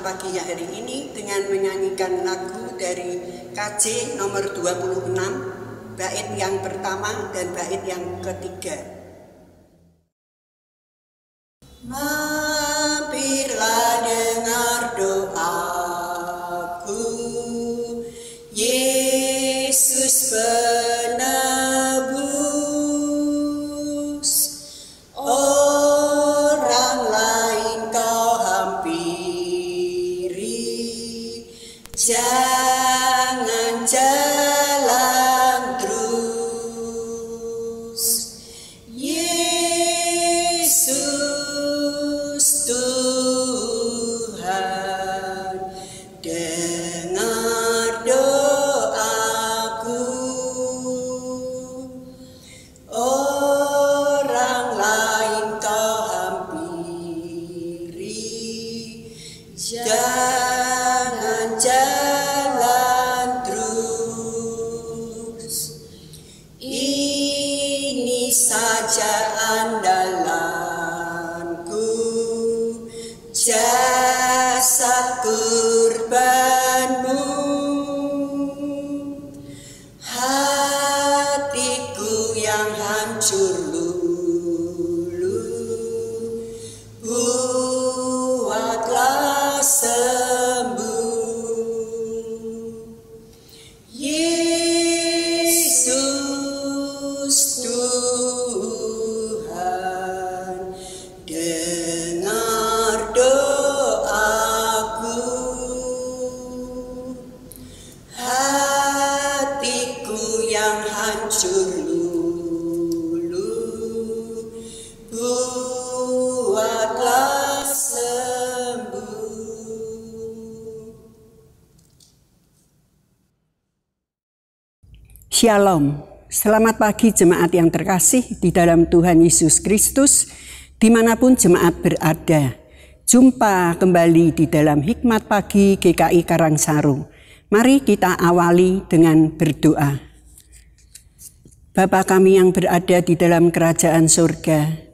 pagi hari ini dengan menyanyikan lagu dari KJ nomor 26 bait yang pertama dan bait yang ketiga. Mampirlah Just saja andalanku Jasa kurbanmu. Hatiku yang hancur Shalom, selamat pagi jemaat yang terkasih di dalam Tuhan Yesus Kristus, di mana pun jemaat berada. Jumpa kembali di dalam Hikmat Pagi GKI Karangsaru. Mari kita awali dengan berdoa. Bapa kami yang berada di dalam kerajaan surga,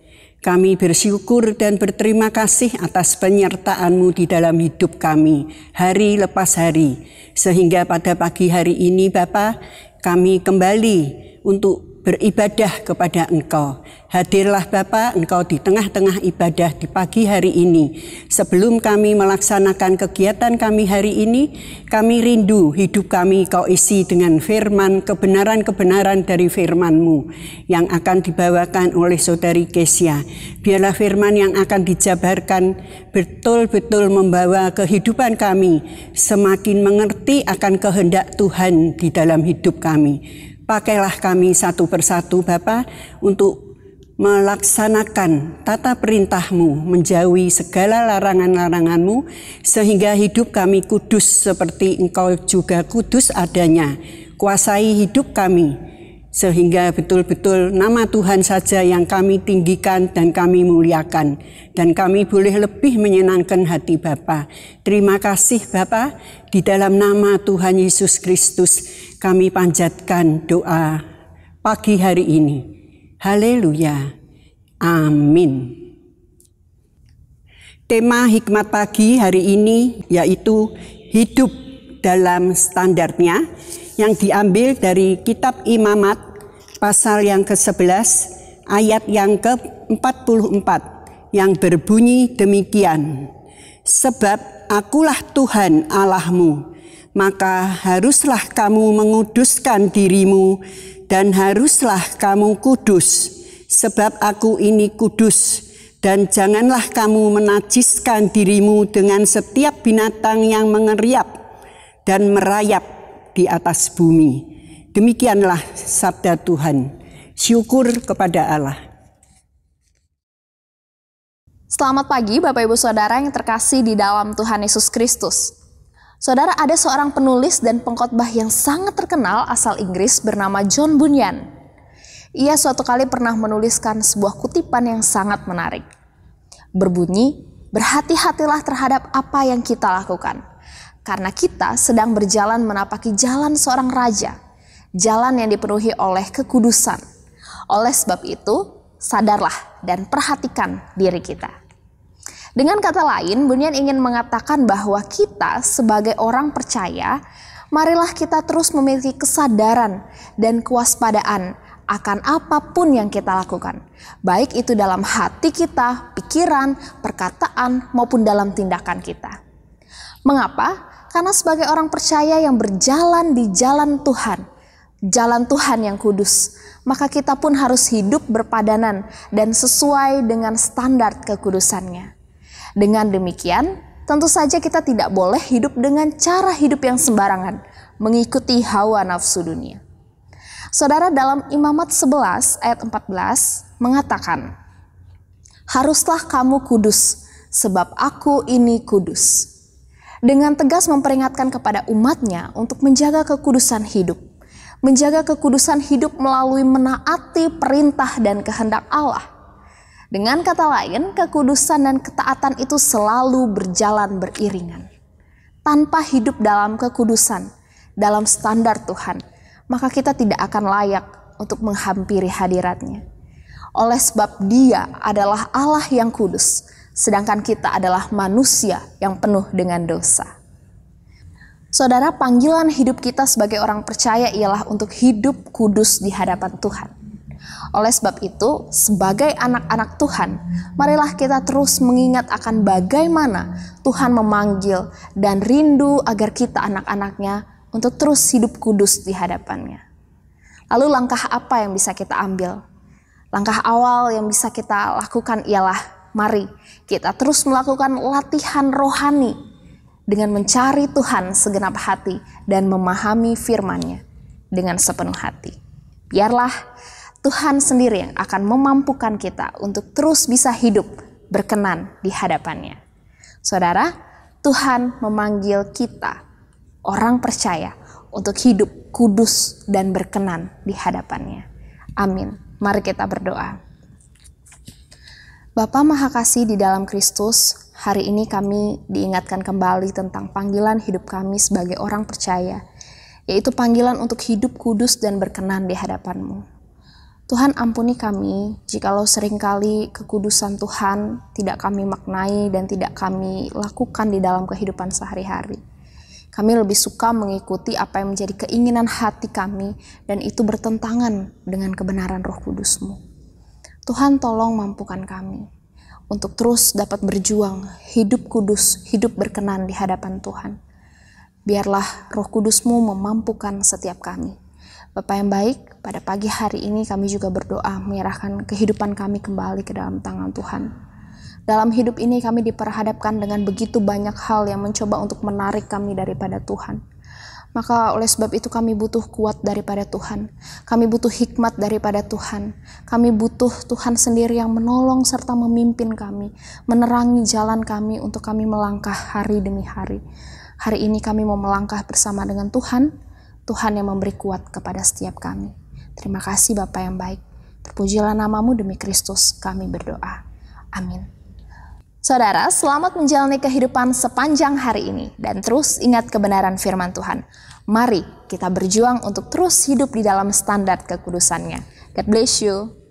kami bersyukur dan berterima kasih atas penyertaan-Mu di dalam hidup kami, hari lepas hari. Sehingga pada pagi hari ini Bapa, kami kembali untuk beribadah kepada Engkau. Hadirlah Bapa, Engkau di tengah-tengah ibadah di pagi hari ini. Sebelum kami melaksanakan kegiatan kami hari ini, kami rindu hidup kami Kau isi dengan firman, kebenaran-kebenaran dari firman-Mu yang akan dibawakan oleh Saudari Kesia. Biarlah firman yang akan dijabarkan betul-betul membawa kehidupan kami semakin mengerti akan kehendak Tuhan di dalam hidup kami. Pakailah kami satu persatu Bapa untuk melaksanakan tata perintahmu, menjauhi segala larangan-laranganmu, sehingga hidup kami kudus seperti engkau juga kudus adanya. Kuasai hidup kami, sehingga betul-betul nama Tuhan saja yang kami tinggikan dan kami muliakan. Dan kami boleh lebih menyenangkan hati Bapa. Terima kasih Bapa, di dalam nama Tuhan Yesus Kristus kami panjatkan doa pagi hari ini. Haleluya. Amin. Tema hikmat pagi hari ini yaitu hidup dalam standarnya yang diambil dari kitab Imamat pasal yang ke-11 ayat yang ke-44 yang berbunyi demikian. Sebab akulah Tuhan Allahmu, maka haruslah kamu menguduskan dirimu dan haruslah kamu kudus, sebab aku ini kudus. Dan janganlah kamu menajiskan dirimu dengan setiap binatang yang mengeriap dan merayap di atas bumi. Demikianlah sabda Tuhan. Syukur kepada Allah. Selamat pagi Bapak Ibu Saudara yang terkasih di dalam Tuhan Yesus Kristus. Saudara ada seorang penulis dan pengkhotbah yang sangat terkenal asal Inggris bernama John Bunyan. Ia suatu kali pernah menuliskan sebuah kutipan yang sangat menarik. Berbunyi, berhati-hatilah terhadap apa yang kita lakukan. Karena kita sedang berjalan menapaki jalan seorang raja, jalan yang dipenuhi oleh kekudusan. Oleh sebab itu, sadarlah dan perhatikan diri kita. Dengan kata lain, Bunyan ingin mengatakan bahwa kita sebagai orang percaya, marilah kita terus memiliki kesadaran dan kewaspadaan akan apa pun yang kita lakukan, baik itu dalam hati kita, pikiran, perkataan, maupun dalam tindakan kita. Mengapa? Karena sebagai orang percaya yang berjalan di jalan Tuhan, jalan Tuhan yang kudus, maka kita pun harus hidup berpadanan dan sesuai dengan standar kekudusannya. Dengan demikian, tentu saja kita tidak boleh hidup dengan cara hidup yang sembarangan, mengikuti hawa nafsu dunia. Saudara dalam Imamat 11 ayat 14 mengatakan, Haruslah kamu kudus, sebab aku ini kudus dengan tegas memperingatkan kepada umatnya untuk menjaga kekudusan hidup. Menjaga kekudusan hidup melalui menaati perintah dan kehendak Allah. Dengan kata lain, kekudusan dan ketaatan itu selalu berjalan beriringan. Tanpa hidup dalam kekudusan, dalam standar Tuhan, maka kita tidak akan layak untuk menghampiri hadiratnya. Oleh sebab dia adalah Allah yang kudus, sedangkan kita adalah manusia yang penuh dengan dosa. Saudara, panggilan hidup kita sebagai orang percaya ialah untuk hidup kudus di hadapan Tuhan. Oleh sebab itu, sebagai anak-anak Tuhan, marilah kita terus mengingat akan bagaimana Tuhan memanggil dan rindu agar kita anak-anaknya untuk terus hidup kudus di hadapannya. Lalu langkah apa yang bisa kita ambil? Langkah awal yang bisa kita lakukan ialah Mari kita terus melakukan latihan rohani dengan mencari Tuhan segenap hati dan memahami firman-Nya dengan sepenuh hati. Biarlah Tuhan sendiri yang akan memampukan kita untuk terus bisa hidup berkenan di hadapannya. Saudara, Tuhan memanggil kita, orang percaya, untuk hidup kudus dan berkenan di hadapannya. Amin. Mari kita berdoa. Bapa Maha Kasih di dalam Kristus, hari ini kami diingatkan kembali tentang panggilan hidup kami sebagai orang percaya, yaitu panggilan untuk hidup kudus dan berkenan di hadapan-Mu. Tuhan ampuni kami jikalau sering kali kekudusan Tuhan tidak kami maknai dan tidak kami lakukan di dalam kehidupan sehari-hari. Kami lebih suka mengikuti apa yang menjadi keinginan hati kami dan itu bertentangan dengan kebenaran roh kudusmu. Tuhan tolong mampukan kami untuk terus dapat berjuang, hidup kudus, hidup berkenan di hadapan Tuhan. Biarlah roh kudusmu memampukan setiap kami. Bapak yang baik, pada pagi hari ini kami juga berdoa menyerahkan kehidupan kami kembali ke dalam tangan Tuhan. Dalam hidup ini kami diperhadapkan dengan begitu banyak hal yang mencoba untuk menarik kami daripada Tuhan. Maka oleh sebab itu kami butuh kuat daripada Tuhan. Kami butuh hikmat daripada Tuhan. Kami butuh Tuhan sendiri yang menolong serta memimpin kami, menerangi jalan kami untuk kami melangkah hari demi hari. Hari ini kami mau melangkah bersama dengan Tuhan, Tuhan yang memberi kuat kepada setiap kami. Terima kasih Bapak yang baik. Terpujilah namamu demi Kristus, kami berdoa. Amin. Saudara, selamat menjalani kehidupan sepanjang hari ini dan terus ingat kebenaran firman Tuhan. Mari kita berjuang untuk terus hidup di dalam standar kekudusannya. God bless you.